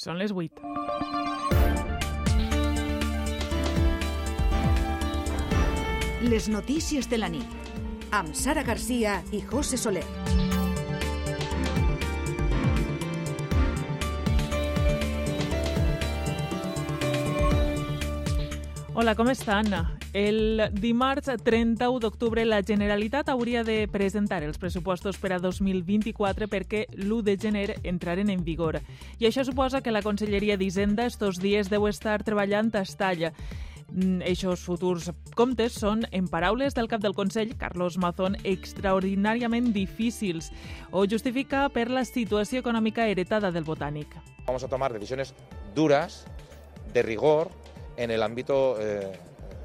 Són les 8. Les notícies de la nit amb Sara Garcia i José Soler. Hola, com estan? El dimarts 31 d'octubre la Generalitat hauria de presentar els pressupostos per a 2024 perquè l'1 de gener entraren en vigor. I això suposa que la Conselleria d'Hisenda estos dies deu estar treballant a estalla. Eixos futurs comptes són, en paraules del cap del Consell, Carlos Mazón, extraordinàriament difícils o justifica per la situació econòmica heretada del Botànic. Vamos a tomar decisiones duras, de rigor, en el ámbito eh,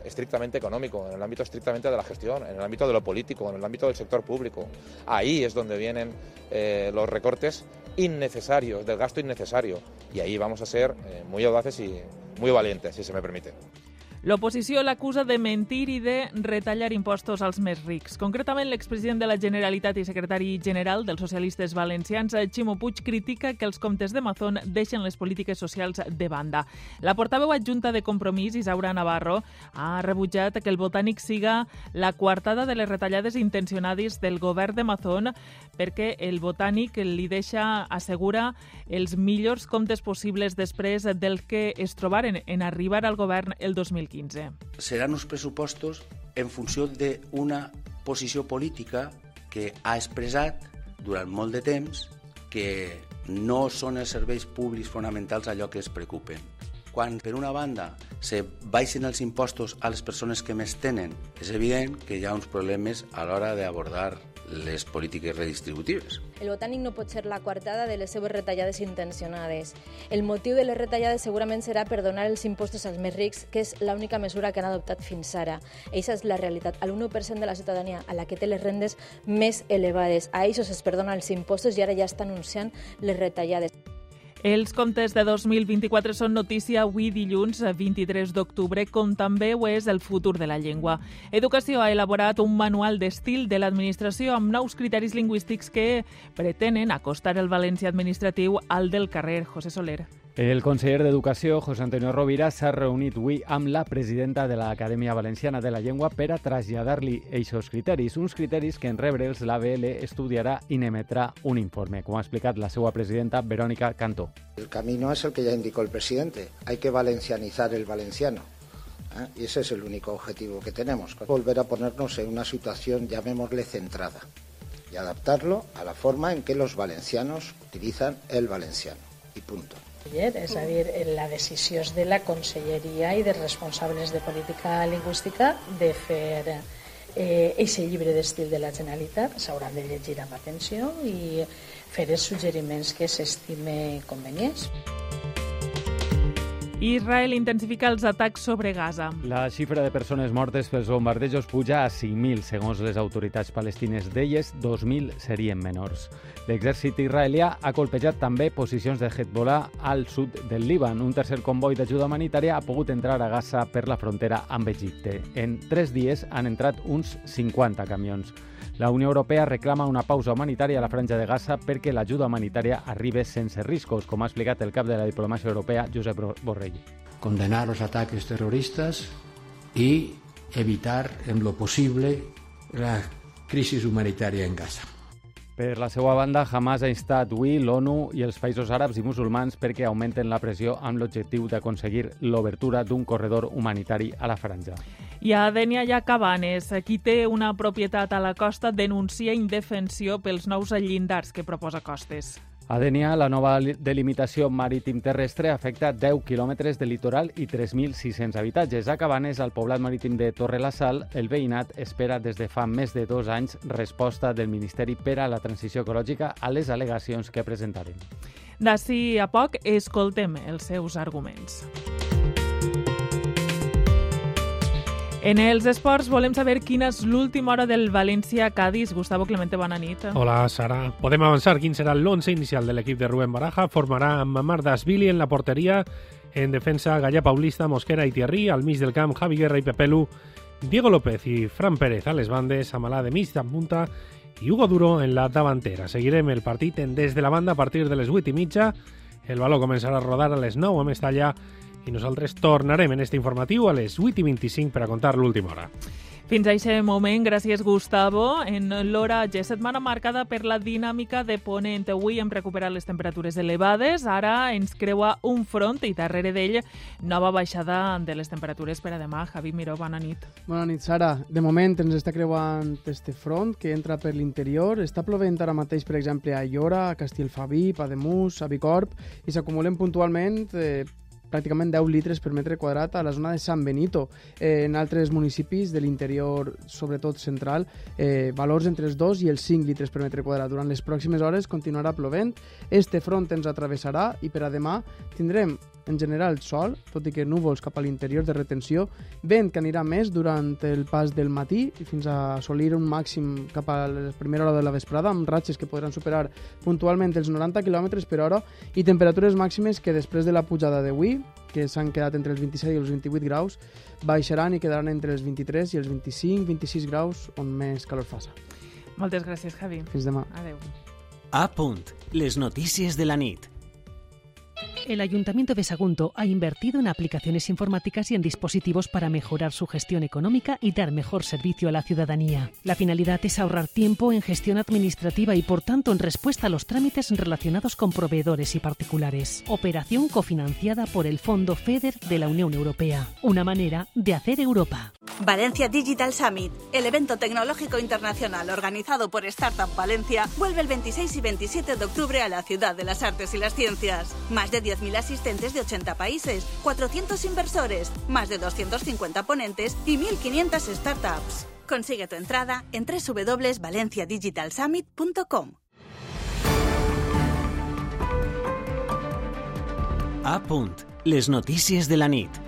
estrictamente económico, en el ámbito estrictamente de la gestión, en el ámbito de lo político, en el ámbito del sector público. Ahí es donde vienen eh, los recortes innecesarios, del gasto innecesario. Y ahí vamos a ser eh, muy audaces y muy valientes, si se me permite. L'oposició l'acusa de mentir i de retallar impostos als més rics. Concretament, l'expresident de la Generalitat i secretari general dels socialistes valencians, Ximo Puig, critica que els comptes de Mazón deixen les polítiques socials de banda. La portaveu adjunta de Compromís, Isaura Navarro, ha rebutjat que el Botànic siga la coartada de les retallades intencionades del govern de Mazón perquè el Botànic li deixa, assegura, els millors comptes possibles després del que es trobaren en arribar al govern el 2015. 2015. Seran uns pressupostos en funció d'una posició política que ha expressat durant molt de temps que no són els serveis públics fonamentals allò que es preocupen. Quan, per una banda, se baixen els impostos a les persones que més tenen, és evident que hi ha uns problemes a l'hora d'abordar les polítiques redistributives. El botànic no pot ser la coartada de les seves retallades intencionades. El motiu de les retallades segurament serà per donar els impostos als més rics, que és l'única mesura que han adoptat fins ara. Eixa és la realitat. A l'1% de la ciutadania, a la que té les rendes més elevades, a ells es perdona els impostos i ara ja està anunciant les retallades. Els comptes de 2024 són notícia avui dilluns 23 d'octubre, com també ho és el futur de la llengua. Educació ha elaborat un manual d'estil de l'administració amb nous criteris lingüístics que pretenen acostar el valencià administratiu al del carrer José Soler. El conseller d'Educació, José Antonio Rovira, s'ha reunit avui amb la presidenta de l'Acadèmia Valenciana de la Llengua per a traslladar-li aquests criteris, uns criteris que en rebre'ls l'ABL estudiarà i n'emetrà un informe, com ha explicat la seva presidenta Verónica Cantó. El camino es el que ya indicó el presidente. Hay que valencianizar el valenciano. ¿eh? Y ese es el único objetivo que tenemos. Volver a ponernos en una situación, llamémosle, centrada. Y adaptarlo a la forma en que los valencianos utilizan el valenciano. Y punto. És a dir, la decisió és de la Conselleria i dels responsables de política lingüística de fer eh, eixe llibre d'estil de la Generalitat, s'hauran de llegir amb atenció i fer els suggeriments que s'estime convenients. Israel intensifica els atacs sobre Gaza. La xifra de persones mortes pels bombardejos puja a 5.000, segons les autoritats palestines. D'elles, 2.000 serien menors. L'exèrcit israelià ha colpejat també posicions de Hezbollah al sud del Líban. Un tercer comboi d'ajuda humanitària ha pogut entrar a Gaza per la frontera amb Egipte. En tres dies han entrat uns 50 camions. La Unió Europea reclama una pausa humanitària a la franja de Gaza perquè l'ajuda humanitària arribi sense riscos, com ha explicat el cap de la diplomàcia europea, Josep Borrell. Condenar los ataques terroristas y evitar en lo posible la crisis humanitaria en Gaza. Per la seva banda, Hamas ha instat avui l'ONU i els països àrabs i musulmans perquè augmenten la pressió amb l'objectiu d'aconseguir l'obertura d'un corredor humanitari a la franja. I a Dènia hi ha Cabanes. Qui té una propietat a la costa denuncia indefensió pels nous llindars que proposa Costes. A Dènia, la nova delimitació marítim terrestre afecta 10 quilòmetres de litoral i 3.600 habitatges. A Cabanes, al poblat marítim de Torre la Sal, el veïnat espera des de fa més de dos anys resposta del Ministeri per a la Transició Ecològica a les al·legacions que presentaren. D'ací a poc, escoltem els seus arguments. En els esports volem saber quina és l'última hora del València-Cádiz. Gustavo Clemente, bona nit. Hola, Sara. Podem avançar quin serà l'11 inicial de l'equip de Rubén Baraja. Formarà amb Mardasvili en la porteria, en defensa Gallà Paulista, Mosquera i Thierry, al mig del camp Javi Guerra i Pepelu, Diego López i Fran Pérez a les bandes, Amalà de mig en punta i Hugo Duro en la davantera. Seguirem el partit en des de la banda a partir de les 8 i mitja El valor començarà a rodar a les 9 a Mestalla i nosaltres tornarem en este informatiu a les 8 i 25 per a contar l'última hora. Fins a aquest moment, gràcies Gustavo. En l'oratge, setmana marcada per la dinàmica de Ponent. Avui hem recuperat les temperatures elevades, ara ens creua un front i darrere d'ell nova baixada de les temperatures per a demà. Javi Miró, bona nit. Bona nit, Sara. De moment ens està creuant este front que entra per l'interior. Està plovent ara mateix, per exemple, a Llora, a Castellfabí, Pademus, a Bicorb, i s'acumulen puntualment eh, pràcticament 10 litres per metre quadrat a la zona de San Benito. Eh, en altres municipis de l'interior, sobretot central, eh, valors entre els 2 i els 5 litres per metre quadrat. Durant les pròximes hores continuarà plovent, este front ens atravessarà i per a demà tindrem en general sol, tot i que núvols cap a l'interior de retenció, vent que anirà més durant el pas del matí i fins a assolir un màxim cap a la primera hora de la vesprada, amb ratxes que podran superar puntualment els 90 km per hora i temperatures màximes que després de la pujada d'avui, que s'han quedat entre els 27 i els 28 graus, baixaran i quedaran entre els 23 i els 25-26 graus on més calor faça. Moltes gràcies, Javi. Fins demà. Adeu. A punt. Les notícies de la nit. El Ayuntamiento de Sagunto ha invertido en aplicaciones informáticas y en dispositivos para mejorar su gestión económica y dar mejor servicio a la ciudadanía. La finalidad es ahorrar tiempo en gestión administrativa y, por tanto, en respuesta a los trámites relacionados con proveedores y particulares. Operación cofinanciada por el Fondo FEDER de la Unión Europea. Una manera de hacer Europa. Valencia Digital Summit, el evento tecnológico internacional organizado por Startup Valencia, vuelve el 26 y 27 de octubre a la ciudad de las artes y las ciencias. Más de 10.000 asistentes de 80 países, 400 inversores, más de 250 ponentes y 1.500 startups. Consigue tu entrada en www.valenciadigitalsummit.com. A punt. Les notícies de la nit.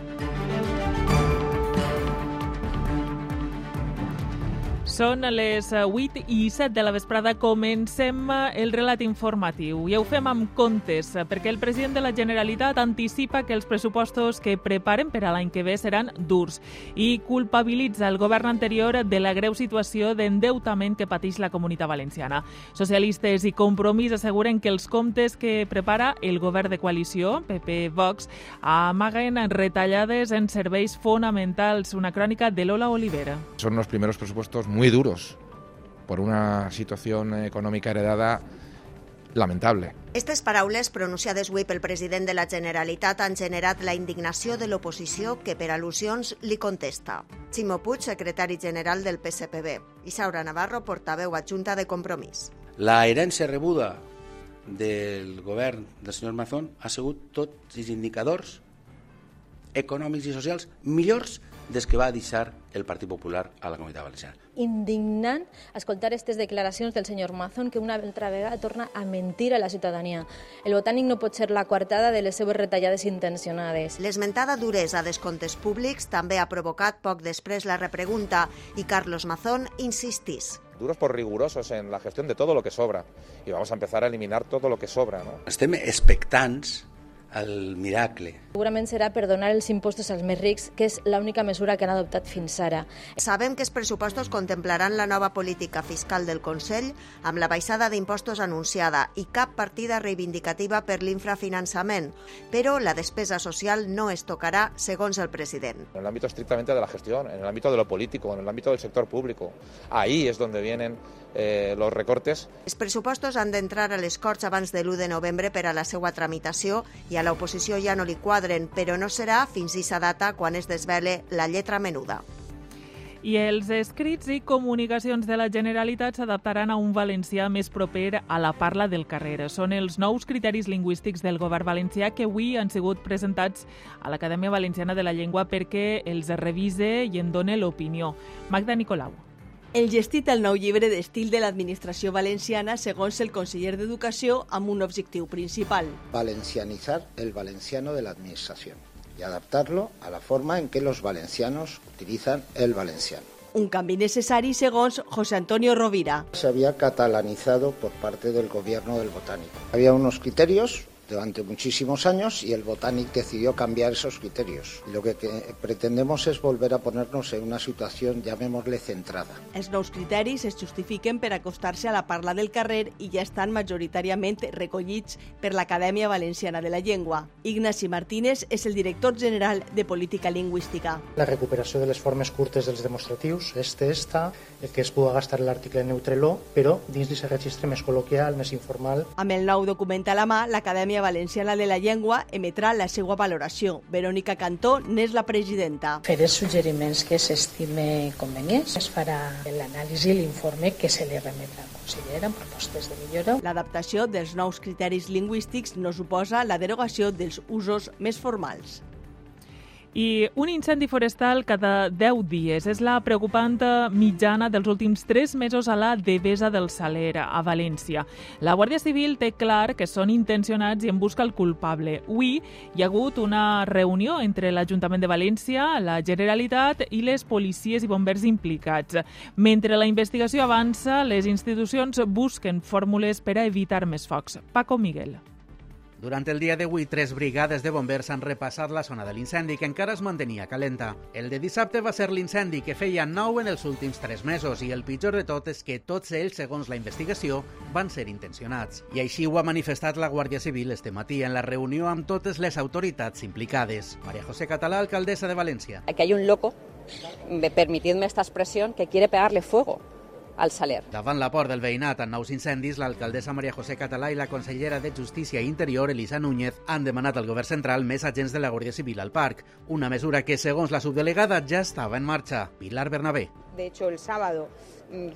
Són les 8 i 7 de la vesprada. Comencem el relat informatiu. I ho fem amb comptes, perquè el president de la Generalitat anticipa que els pressupostos que preparen per a l'any que ve seran durs i culpabilitza el govern anterior de la greu situació d'endeutament que pateix la comunitat valenciana. Socialistes i Compromís asseguren que els comptes que prepara el govern de coalició, PP-Vox, amaguen retallades en serveis fonamentals. Una crònica de Lola Olivera. Son los primeros presupuestos muy duros por una situación económica heredada lamentable. Aquestes paraules pronunciades avui pel president de la Generalitat han generat la indignació de l'oposició que per al·lusions li contesta. Ximo Puig, secretari general del PSPB, i Saura Navarro, portaveu adjunta de Compromís. La herència rebuda del govern del senyor Mazón ha sigut tots els indicadors econòmics i socials millors des que va deixar el Partit Popular a la Comunitat Valenciana. Indignant escoltar aquestes declaracions del senyor Mazón que una altra vegada torna a mentir a la ciutadania. El botànic no pot ser la coartada de les seves retallades intencionades. L'esmentada duresa dels comptes públics també ha provocat poc després la repregunta i Carlos Mazón insistís. Duros por rigurosos en la gestión de todo lo que sobra. Y vamos a empezar a eliminar todo lo que sobra. ¿no? Estem expectants al miracle. Segurament serà per donar els impostos als més rics, que és l'única mesura que han adoptat fins ara. Sabem que els pressupostos contemplaran la nova política fiscal del Consell amb la baixada d'impostos anunciada i cap partida reivindicativa per l'infrafinançament, però la despesa social no es tocarà, segons el president. En el ámbito estrictamente de la gestión, en el ámbito de lo político, en el ámbito del sector público. Ahí es donde vienen eh, los recortes. Els pressupostos han d'entrar a les Corts abans de l'1 de novembre per a la seva tramitació i a l'oposició ja no li quadren, però no serà fins a aquesta data quan es desvele la lletra menuda. I els escrits i comunicacions de la Generalitat s'adaptaran a un valencià més proper a la parla del carrer. Són els nous criteris lingüístics del govern valencià que avui han sigut presentats a l'Acadèmia Valenciana de la Llengua perquè els revise i en done l'opinió. Magda Nicolau. El gestit el nou llibre d'estil de l'administració valenciana segons el conseller d'Educació amb un objectiu principal. Valencianizar el valenciano de la administración y adaptarlo a la forma en que los valencianos utilizan el valenciano. Un canvi necessari segons José Antonio Rovira. Se había catalanizado por parte del gobierno del botánico. Había unos criterios durante muchísimos años y el Botanic decidió cambiar esos criterios. Lo que, que pretendemos es volver a ponernos en una situación, llamémosle, centrada. Els nous criteris es justifiquen per acostar-se a la parla del carrer i ja estan majoritàriament recollits per l'Acadèmia Valenciana de la Llengua. Ignasi Martínez és el director general de Política Lingüística. La recuperació de les formes curtes dels demostratius, este, esta, el que es pugui gastar l'article neutreló, però dins d'aquest registre més col·loquial, més informal. Amb el nou document a la mà, l'Acadèmia Valenciana de la Llengua emetrà la seva valoració. Verónica Cantó n'és la presidenta. Faré suggeriments que s'estime convenients. Es farà l'anàlisi i l'informe que se li remetrà al conseller amb propostes de millora. L'adaptació dels nous criteris lingüístics no suposa la derogació dels usos més formals. I un incendi forestal cada 10 dies és la preocupant mitjana dels últims 3 mesos a la Devesa del Saler, a València. La Guàrdia Civil té clar que són intencionats i en busca el culpable. Avui hi ha hagut una reunió entre l'Ajuntament de València, la Generalitat i les policies i bombers implicats. Mentre la investigació avança, les institucions busquen fórmules per a evitar més focs. Paco Miguel. Durant el dia d'avui, tres brigades de bombers han repassat la zona de l'incendi, que encara es mantenia calenta. El de dissabte va ser l'incendi que feia nou en els últims tres mesos i el pitjor de tot és que tots ells, segons la investigació, van ser intencionats. I així ho ha manifestat la Guàrdia Civil este matí en la reunió amb totes les autoritats implicades. María José Catalá, alcaldesa de Valencia. Aquí hay un loco, permitidme esta expresión, que quiere pegarle fuego al Saler. Davant la por del veïnat en nous incendis, l'alcaldessa Maria José Català i la consellera de Justícia i Interior, Elisa Núñez, han demanat al govern central més agents de la Guàrdia Civil al parc, una mesura que, segons la subdelegada, ja estava en marxa. Pilar Bernabé. De hecho, el sábado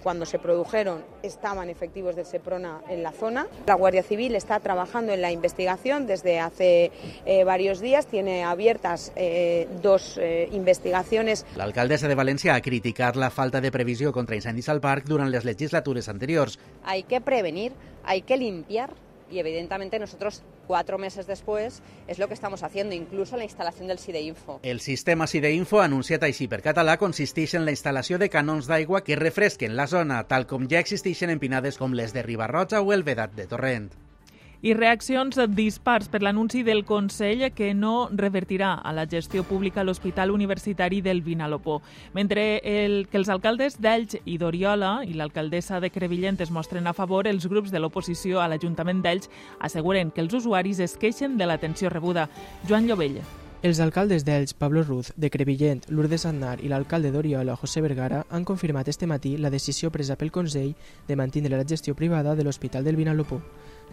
cuando se produjeron estaban efectivos del SEPRONA en la zona. La Guardia Civil está trabajando en la investigación desde hace eh, varios días, tiene abiertas eh, dos eh, investigaciones. L'alcaldessa de València ha criticat la falta de previsió contra incendis al parc durant les legislatures anteriors. Hay que prevenir, hay que limpiar y evidentemente nosotros cuatro meses después es lo que estamos haciendo, incluso la instalación del SIDEINFO. El sistema SIDEINFO, anunciat així per català, consisteix en la instal·lació de canons d'aigua que refresquen la zona, tal com ja existeixen en pinades com les de Ribarroja o el Vedat de Torrent i reaccions dispars per l'anunci del Consell que no revertirà a la gestió pública l'Hospital Universitari del Vinalopó. Mentre el, que els alcaldes d'Elx i d'Oriola i l'alcaldessa de Crevillent es mostren a favor, els grups de l'oposició a l'Ajuntament d'Elx asseguren que els usuaris es queixen de l'atenció rebuda. Joan Llovell. Els alcaldes d'Elx, Pablo Ruz, de Crevillent, Lourdes Aznar i l'alcalde d'Oriola, José Vergara, han confirmat este matí la decisió presa pel Consell de mantindre la gestió privada de l'Hospital del Vinalopó.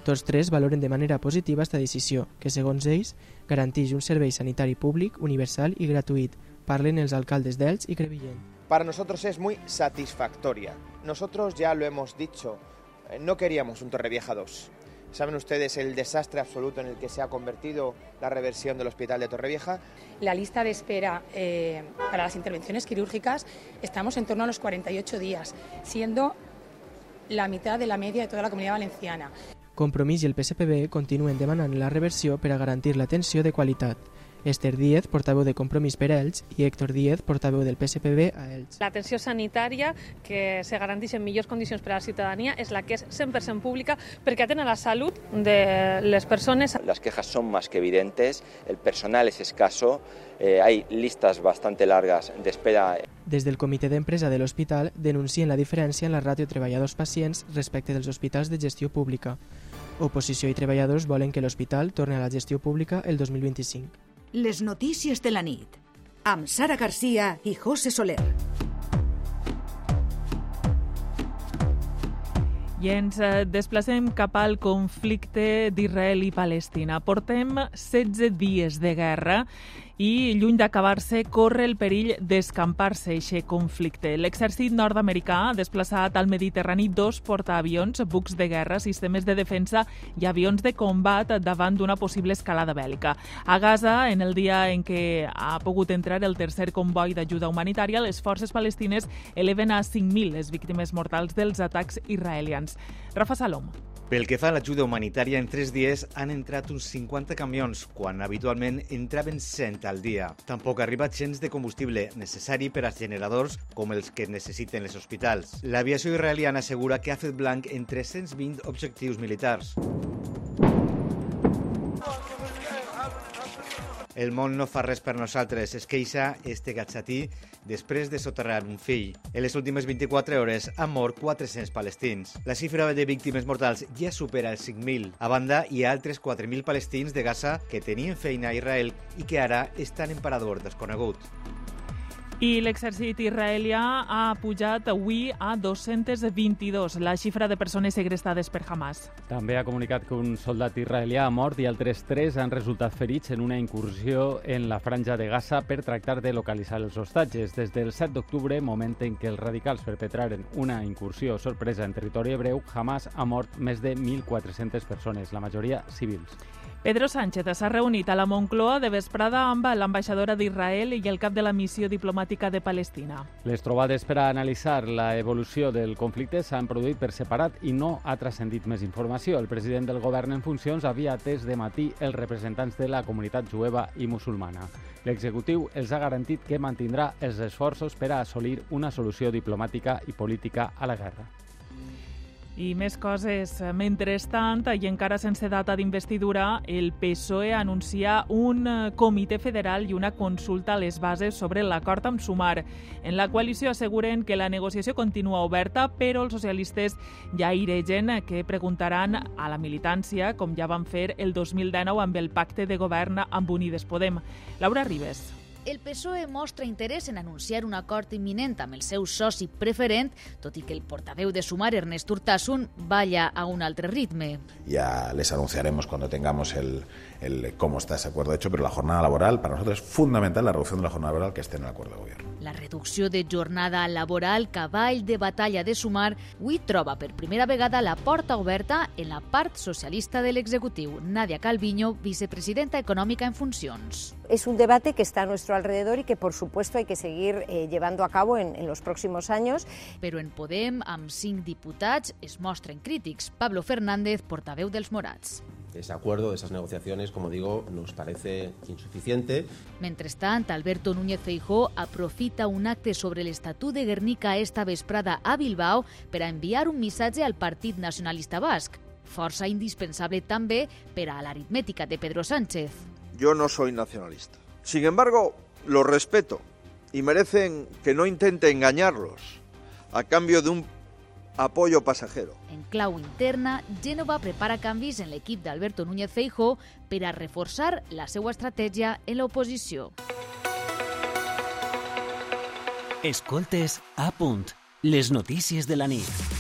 Tots tres valoren de manera positiva esta decisió, que segons ells garanteix un servei sanitari públic, universal i gratuït. Parlen els alcaldes d'Elx i Crevillent. Para nosotros es muy satisfactoria. Nosotros ya lo hemos dicho, no queríamos un Torrevieja 2. Saben ustedes el desastre absoluto en el que se ha convertido la reversión del hospital de Torrevieja. La lista de espera eh, para las intervenciones quirúrgicas estamos en torno a los 48 días, siendo la mitad de la media de toda la comunidad valenciana. Compromís i el PSPB continuen demanant la reversió per a garantir l'atenció de qualitat. Esther Díez, portaveu de Compromís per Elx, i Héctor Díez, portaveu del PSPB a Elx. L'atenció sanitària, que se garanteix en millors condicions per a la ciutadania, és la que és 100% pública perquè atén a la salut de les persones. Las quejas son más que evidentes, el personal es escaso, eh, hay listas bastante largas de espera. Des del comitè d'empresa de l'hospital denuncien la diferència en la ràtio treballadors-pacients respecte dels hospitals de gestió pública. Oposició i treballadors volen que l'hospital torni a la gestió pública el 2025. Les notícies de la nit, amb Sara Garcia i José Soler. I ens desplacem cap al conflicte d'Israel i Palestina. Portem 16 dies de guerra i, lluny d'acabar-se, corre el perill d'escampar-se aquest conflicte. L'exèrcit nord-americà ha desplaçat al Mediterrani dos portaavions, bucs de guerra, sistemes de defensa i avions de combat davant d'una possible escalada bèl·lica. A Gaza, en el dia en què ha pogut entrar el tercer comboi d'ajuda humanitària, les forces palestines eleven a 5.000 les víctimes mortals dels atacs israelians. Rafa Salom. Pel que fa a l'ajuda humanitària, en tres dies han entrat uns 50 camions, quan habitualment entraven 100 al dia. Tampoc ha arribat gens de combustible necessari per als generadors com els que necessiten els hospitals. L'aviació israeliana assegura que ha fet blanc en 320 objectius militars. El món no fa res per nosaltres, es queixa este gatxatí després de soterrar un fill. En les últimes 24 hores han mort 400 palestins. La xifra de víctimes mortals ja supera els 5.000. A banda, hi ha altres 4.000 palestins de Gaza que tenien feina a Israel i que ara estan en parador desconegut. I l'exèrcit israelià ha pujat avui a 222, la xifra de persones segrestades per Hamas. També ha comunicat que un soldat israelià ha mort i altres tres han resultat ferits en una incursió en la franja de Gaza per tractar de localitzar els hostatges. Des del 7 d'octubre, moment en què els radicals perpetraren una incursió sorpresa en territori hebreu, Hamas ha mort més de 1.400 persones, la majoria civils. Pedro Sánchez s'ha reunit a la Moncloa de vesprada amb l'ambaixadora d'Israel i el cap de la missió diplomàtica de Palestina. Les trobades per a analitzar la evolució del conflicte s'han produït per separat i no ha transcendit més informació. El president del govern en funcions havia atès de matí els representants de la comunitat jueva i musulmana. L'executiu els ha garantit que mantindrà els esforços per a assolir una solució diplomàtica i política a la guerra. I més coses. Mentrestant, i encara sense data d'investidura, el PSOE anuncia un eh, comitè federal i una consulta a les bases sobre l'acord amb Sumar. En la coalició asseguren que la negociació continua oberta, però els socialistes ja iregen que preguntaran a la militància, com ja van fer el 2019 amb el pacte de govern amb Unides Podem. Laura Ribes el PSOE mostra interès en anunciar un acord imminent amb el seu soci preferent, tot i que el portaveu de Sumar, Ernest Urtasun, balla a un altre ritme. Ya les anunciaremos cuando tengamos el, el cómo está ese acuerdo hecho, pero la jornada laboral, para nosotros es fundamental la reducción de la jornada laboral que esté en el acuerdo de gobierno. La reducció de jornada laboral, cavall de batalla de Sumar, avui troba per primera vegada la porta oberta en la part socialista de l'executiu. Nadia Calviño, vicepresidenta econòmica en funcions. Es un debate que está a nuestro alrededor y que, por supuesto, hay que seguir eh, llevando a cabo en, en los próximos años. Però en Podem, amb cinc diputats, es mostren crítics. Pablo Fernández, portaveu dels Morats. Ese acuerdo, esas negociaciones, como digo, nos parece insuficiente. Mentrestant, Alberto Núñez Feijó aprofita un acte sobre l'Estatut de Guernica esta vesprada a Bilbao per a enviar un missatge al Partit Nacionalista Basc, força indispensable també per a l'aritmètica de Pedro Sánchez. Yo no soy nacionalista. Sin embargo, los respeto y merecen que no intente engañarlos a cambio de un apoyo pasajero. En clau interna, Gènova prepara canvis en l'equip d'Alberto Núñez Feijó per a reforçar la seva estratègia en l'oposició. Escoltes a punt. Les notícies de la nit.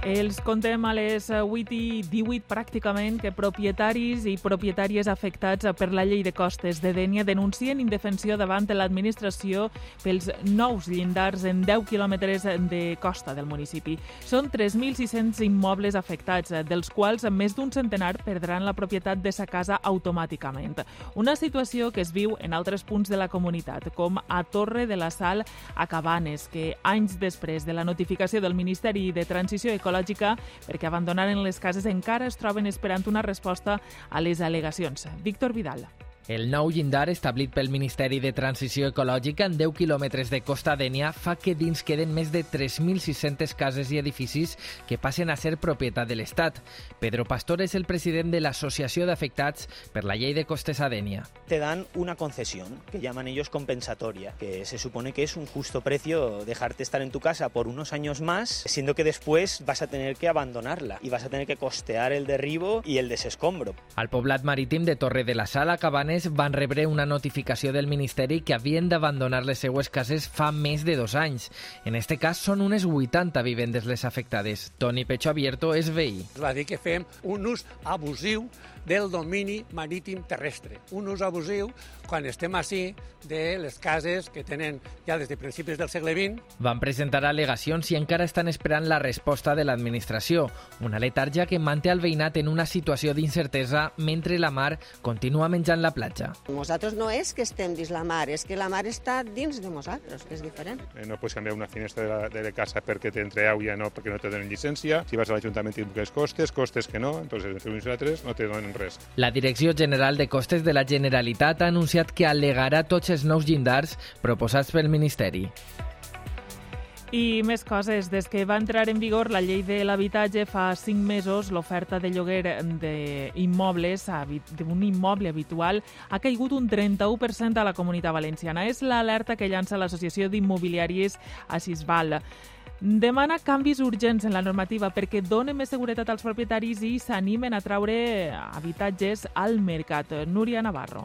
Els contem a les 8 i 18 pràcticament que propietaris i propietàries afectats per la llei de costes de Dènia denuncien indefensió davant de l'administració pels nous llindars en 10 quilòmetres de costa del municipi. Són 3.600 immobles afectats, dels quals més d'un centenar perdran la propietat de sa casa automàticament. Una situació que es viu en altres punts de la comunitat, com a Torre de la Sal a Cabanes, que anys després de la notificació del Ministeri de Transició Ecològica ecològica perquè abandonaren les cases encara es troben esperant una resposta a les al·legacions. Víctor Vidal. El nou llindar establit pel Ministeri de Transició Ecològica en 10 quilòmetres de Costa d'Ènia fa que dins queden més de 3.600 cases i edificis que passen a ser propietat de l'Estat. Pedro Pastor és el president de l'Associació d'Afectats per la Llei de Costes a Dènia. Te dan una concesión, que llaman ellos compensatoria, que se supone que es un justo precio dejarte estar en tu casa por unos años más, siendo que después vas a tener que abandonarla y vas a tener que costear el derribo y el desescombro. Al poblat marítim de Torre de la Sala, Cabanes, van rebre una notificació del Ministeri que havien d'abandonar les seues cases fa més de dos anys. En este cas són unes 80 vivendes les afectades. Toni Pecho Abierto és veí. Va dir que fem un ús abusiu del domini marítim terrestre. Un ús abusiu quan estem així de les cases que tenen ja des de principis del segle XX. Van presentar al·legacions i encara estan esperant la resposta de l'administració, una letargia que manté el veïnat en una situació d'incertesa mentre la mar continua menjant la platja. Nosaltres no és que estem dins la mar, és que la mar està dins de nosaltres, que és diferent. Eh, no pots canviar una finestra de la, de la casa perquè t'entre aigua, no perquè no te donen llicència. Si vas a l'Ajuntament i busques costes, costes que no, entonces entre uns i altres no te donen res. La Direcció General de Costes de la Generalitat ha anunciat que al·legarà tots els nous llindars proposats pel Ministeri. I més coses. Des que va entrar en vigor la llei de l'habitatge fa cinc mesos, l'oferta de lloguer d'immobles, d'un immoble habitual, ha caigut un 31% a la comunitat valenciana. És l'alerta que llança l'Associació d'Immobiliaris a Sisval. Demana canvis urgents en la normativa perquè doni més seguretat als propietaris i s'animen a traure habitatges al mercat. Núria Navarro.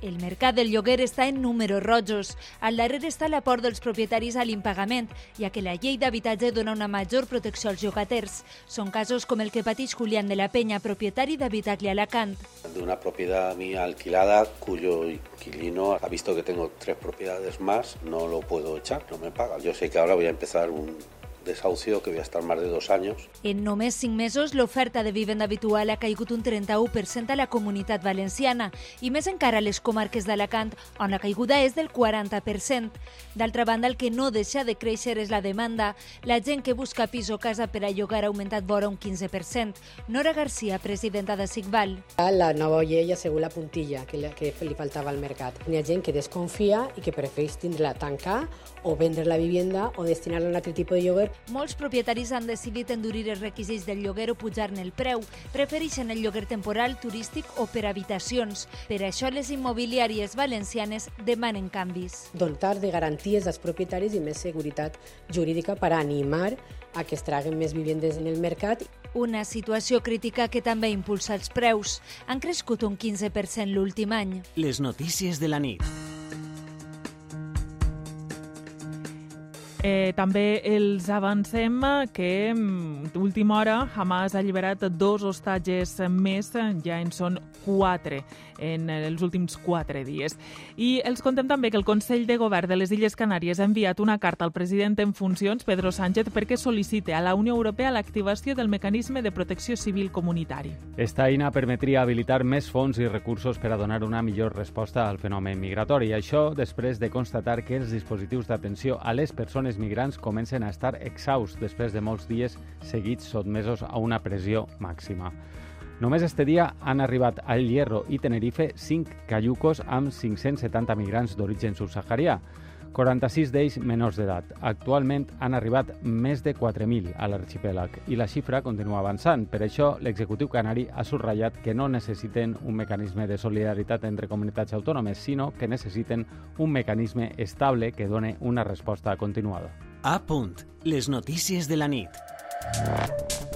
El mercat del lloguer està en números rojos. Al darrere està l'aport dels propietaris a l'impagament, ja que la llei d'habitatge dona una major protecció als llogaters. Són casos com el que pateix Julián de la Peña, propietari d'Habitacle Alacant. De una propiedad mía alquilada cuyo inquilino ha visto que tengo tres propiedades más, no lo puedo echar, no me paga. Yo sé que ahora voy a empezar un, desahucio que voy a estar más de dos años. En només cinc mesos, l'oferta de vivenda habitual ha caigut un 31% a la comunitat valenciana i més encara a les comarques d'Alacant, on la caiguda és del 40%. D'altra banda, el que no deixa de créixer és la demanda. La gent que busca pis o casa per a llogar ha augmentat vora un 15%. Nora Garcia, presidenta de Sigval. La nova llei ha sigut la puntilla que li, que li faltava al mercat. Hi ha gent que desconfia i que prefereix tindre-la tancar o vendre la vivienda o destinar-la a un altre tipus de lloguer molts propietaris han decidit endurir els requisits del lloguer o pujar-ne el preu. Prefereixen el lloguer temporal, turístic o per habitacions. Per això les immobiliàries valencianes demanen canvis. Dotar de garanties als propietaris i més seguretat jurídica per animar a que es traguen més vivendes en el mercat. Una situació crítica que també impulsa els preus. Han crescut un 15% l'últim any. Les notícies de la nit. Eh, també els avancem que mm, d'última hora Hamas ha alliberat dos hostatges més, ja en són quatre en els últims quatre dies. I els contem també que el Consell de Govern de les Illes Canàries ha enviat una carta al president en funcions, Pedro Sánchez, perquè sol·licite a la Unió Europea l'activació del mecanisme de protecció civil comunitari. Esta eina permetria habilitar més fons i recursos per a donar una millor resposta al fenomen migratori. Això després de constatar que els dispositius d'atenció a les persones migrants comencen a estar exhausts després de molts dies seguits sotmesos a una pressió màxima. Només este dia han arribat al Hierro i Tenerife 5 cayucos amb 570 migrants d'origen subsaharià, 46 d'ells menors d'edat. Actualment han arribat més de 4.000 a l'arxipèlag i la xifra continua avançant. Per això, l'executiu canari ha subratllat que no necessiten un mecanisme de solidaritat entre comunitats autònomes, sinó que necessiten un mecanisme estable que done una resposta continuada. A punt. Les notícies de la nit.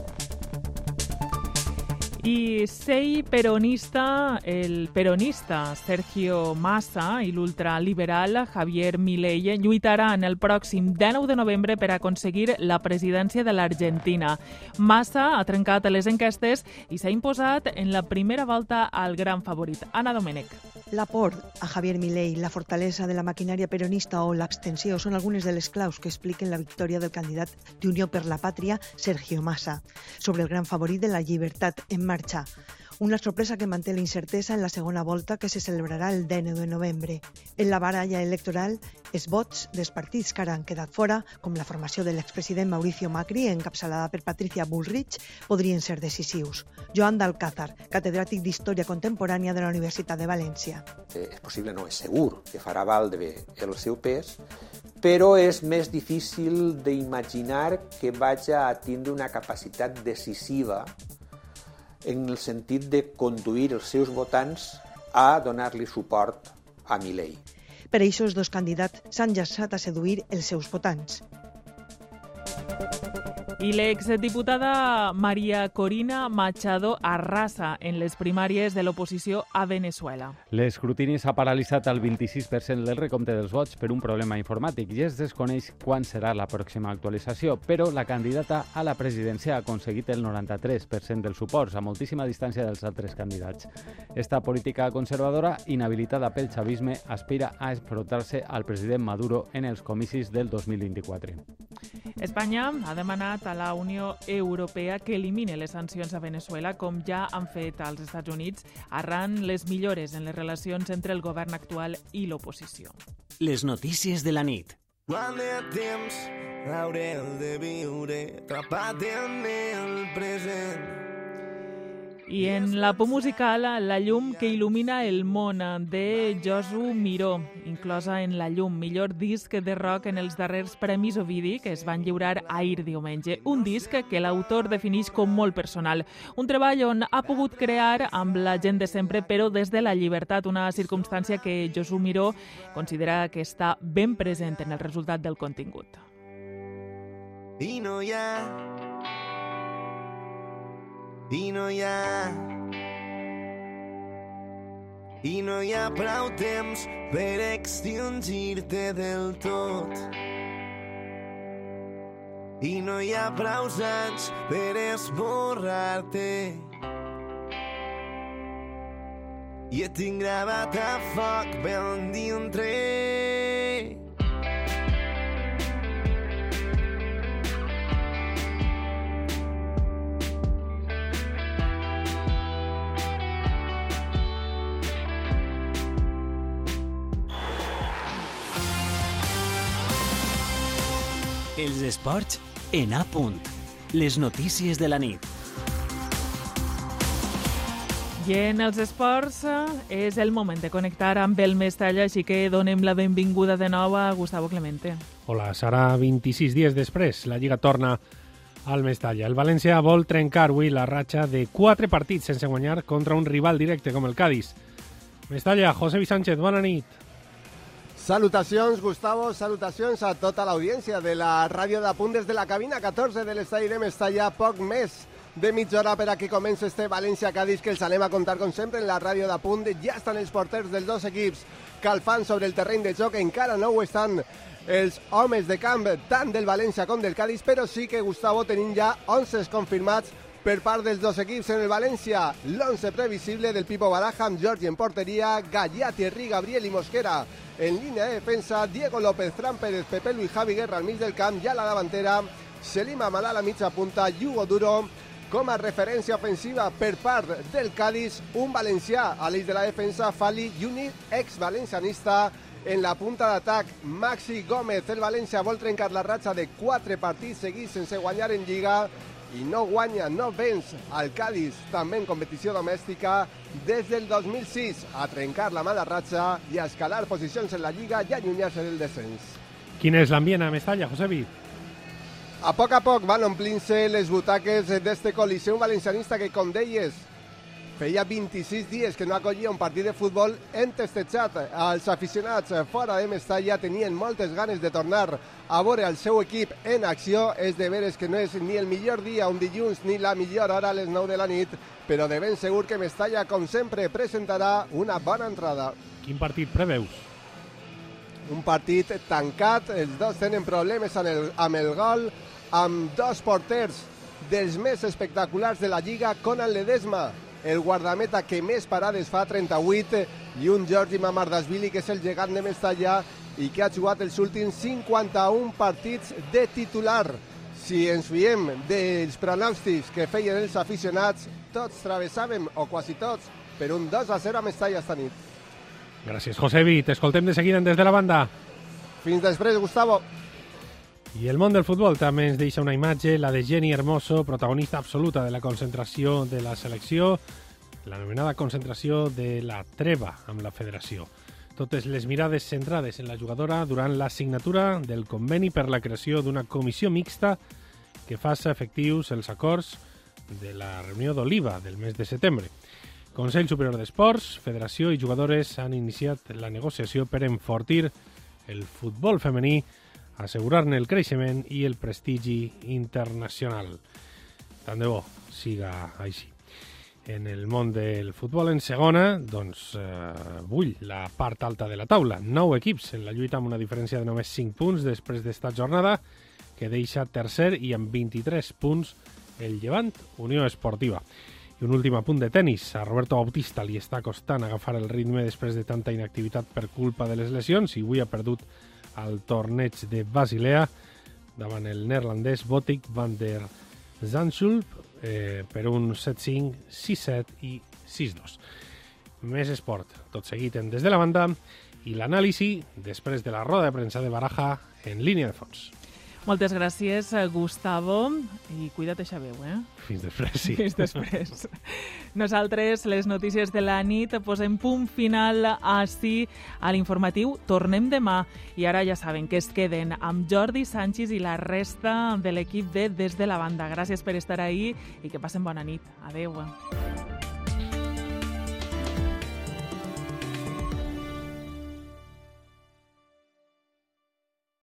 I sei peronista, el peronista Sergio Massa i l'ultraliberal Javier Milei lluitaran el pròxim 19 de novembre per aconseguir la presidència de l'Argentina. Massa ha trencat les enquestes i s'ha imposat en la primera volta al gran favorit, Ana Domènech. L'aport a Javier Milei, la fortalesa de la maquinària peronista o l'extensió són algunes de les claus que expliquen la victòria del candidat d'Unió per la Pàtria, Sergio Massa, sobre el gran favorit de la llibertat en marxa. Una sorpresa que manté la incertesa en la segona volta que se celebrarà el 19 de novembre. En la baralla electoral, els vots dels partits que ara han quedat fora, com la formació de l'expresident Mauricio Macri, encapçalada per Patricia Bullrich, podrien ser decisius. Joan d'Alcázar, catedràtic d'Història Contemporània de la Universitat de València. Eh, és possible, no, és segur que farà valdre el seu pes, però és més difícil d'imaginar que vaja a tindre una capacitat decisiva en el sentit de conduir els seus votants a donar-li suport a Milei. Per això els dos candidats s'han llançat a seduir els seus votants. I l'exdiputada Maria Corina Machado arrasa en les primàries de l'oposició a Venezuela. L'escrutini s'ha paralitzat al 26% del recompte dels vots per un problema informàtic i es desconeix quan serà la pròxima actualització, però la candidata a la presidència ha aconseguit el 93% dels suports, a moltíssima distància dels altres candidats. Esta política conservadora, inhabilitada pel xavisme, aspira a enfrontar-se al president Maduro en els comicis del 2024. Espanya ha demanat a la Unió Europea que elimine les sancions a Venezuela, com ja han fet als Estats Units, arran les millores en les relacions entre el govern actual i l'oposició. Les notícies de la nit. Quan el temps hauré de viure atrapat en el present I en la por musical, la llum que il·lumina el món, de Josu Miró, inclosa en La llum, millor disc de rock en els darrers Premis Ovidi, que es van lliurar ahir diumenge. Un disc que l'autor defineix com molt personal. Un treball on ha pogut crear amb la gent de sempre, però des de la llibertat, una circumstància que Josu Miró considera que està ben present en el resultat del contingut. I no hi ha i no hi ha. I no hi ha prou temps per extingir-te del tot. I no hi ha prou anys per esborrar-te. I et tinc gravat a foc ben dintre Els esports en A punt. Les notícies de la nit. I en els esports eh, és el moment de connectar amb el Mestalla, així que donem la benvinguda de nou a Gustavo Clemente. Hola, serà 26 dies després. La Lliga torna al Mestalla. El València vol trencar avui la ratxa de quatre partits sense guanyar contra un rival directe com el Cádiz. Mestalla, José Sánchez, bona nit. Salutacions, Gustavo, salutacions a tota l'audiència de la ràdio de punt de la cabina 14 de l'estadi de Mestalla, poc més de mitja hora per que comenci este València-Cádiz, que els anem contar com sempre en la ràdio de punt. Ja estan els porters dels dos equips calfant sobre el terreny de joc, encara no ho estan els homes de camp tant del València com del Cádiz, però sí que Gustavo tenim ja 11 confirmats per part dels dos equips en el València. L'11 previsible del Pipo Baraja amb Jordi en porteria, Gallà, Thierry, Gabriel i Mosquera en línia de defensa, Diego López, Fran Pérez, Pepe Luis, Javi Guerra al del camp, ja a la davantera, Selim Amalà a la mitja punta, Hugo Duro com a referència ofensiva per part del Cádiz, un valencià a l'eix de la defensa, Fali i un ex-valencianista en la punta d'atac, Maxi Gómez. El València vol trencar la ratxa de quatre partits seguits sense guanyar en Lliga i no guanya, no venç al Cádiz, també en competició domèstica, des del 2006 a trencar la mala ratxa i a escalar posicions en la Lliga i allunyar-se del descens. Quin és l'ambient a Mestalla, Josebi? A poc a poc van omplint-se les butaques d'este Coliseum valencianista que, com deies, feia 26 dies que no acollia un partit de futbol entestejat. Els aficionats fora de Mestalla tenien moltes ganes de tornar a veure el seu equip en acció. És de veres que no és ni el millor dia un dilluns ni la millor hora a les 9 de la nit, però de ben segur que Mestalla, com sempre, presentarà una bona entrada. Quin partit preveus? Un partit tancat, els dos tenen problemes amb el, amb el gol, amb dos porters dels més espectaculars de la Lliga, Conan Ledesma, el guardameta que més parades fa, 38, i un Jordi Mamardasvili, que és el gegant de Mestalla i que ha jugat els últims 51 partits de titular. Si ens fiem dels pronòstics que feien els aficionats, tots travessàvem, o quasi tots, per un 2 a 0 a Mestalla esta nit. Gràcies, Josebi. T'escoltem de seguida des de la banda. Fins després, Gustavo. I el món del futbol també ens deixa una imatge, la de Jenny Hermoso, protagonista absoluta de la concentració de la selecció, l'anomenada concentració de la treva amb la federació. Totes les mirades centrades en la jugadora durant la signatura del conveni per la creació d'una comissió mixta que faça efectius els acords de la reunió d'Oliva del mes de setembre. Consell Superior d'Esports, Federació i jugadores han iniciat la negociació per enfortir el futbol femení assegurar-ne el creixement i el prestigi internacional. Tant de bo siga així. En el món del futbol en segona, doncs eh, vull la part alta de la taula. Nou equips en la lluita amb una diferència de només 5 punts després d'esta jornada, que deixa tercer i amb 23 punts el Llevant Unió Esportiva. I un últim apunt de tennis. A Roberto Bautista li està costant agafar el ritme després de tanta inactivitat per culpa de les lesions i avui ha perdut al torneig de Basilea davant el neerlandès Botic van der Zandschulp eh, per un 7-5, 6-7 i 6-2. Més esport, tot seguit en Des de la Banda i l'anàlisi després de la roda de premsa de Baraja en línia de fons. Moltes gràcies, eh, Gustavo, i cuida't eixa veu, eh? Fins després, sí. Fins després. Nosaltres, les notícies de la nit, posem punt final així a l'informatiu. Tornem demà i ara ja saben que es queden amb Jordi Sánchez i la resta de l'equip de Des de la Banda. Gràcies per estar ahí i que passen bona nit. Adeu.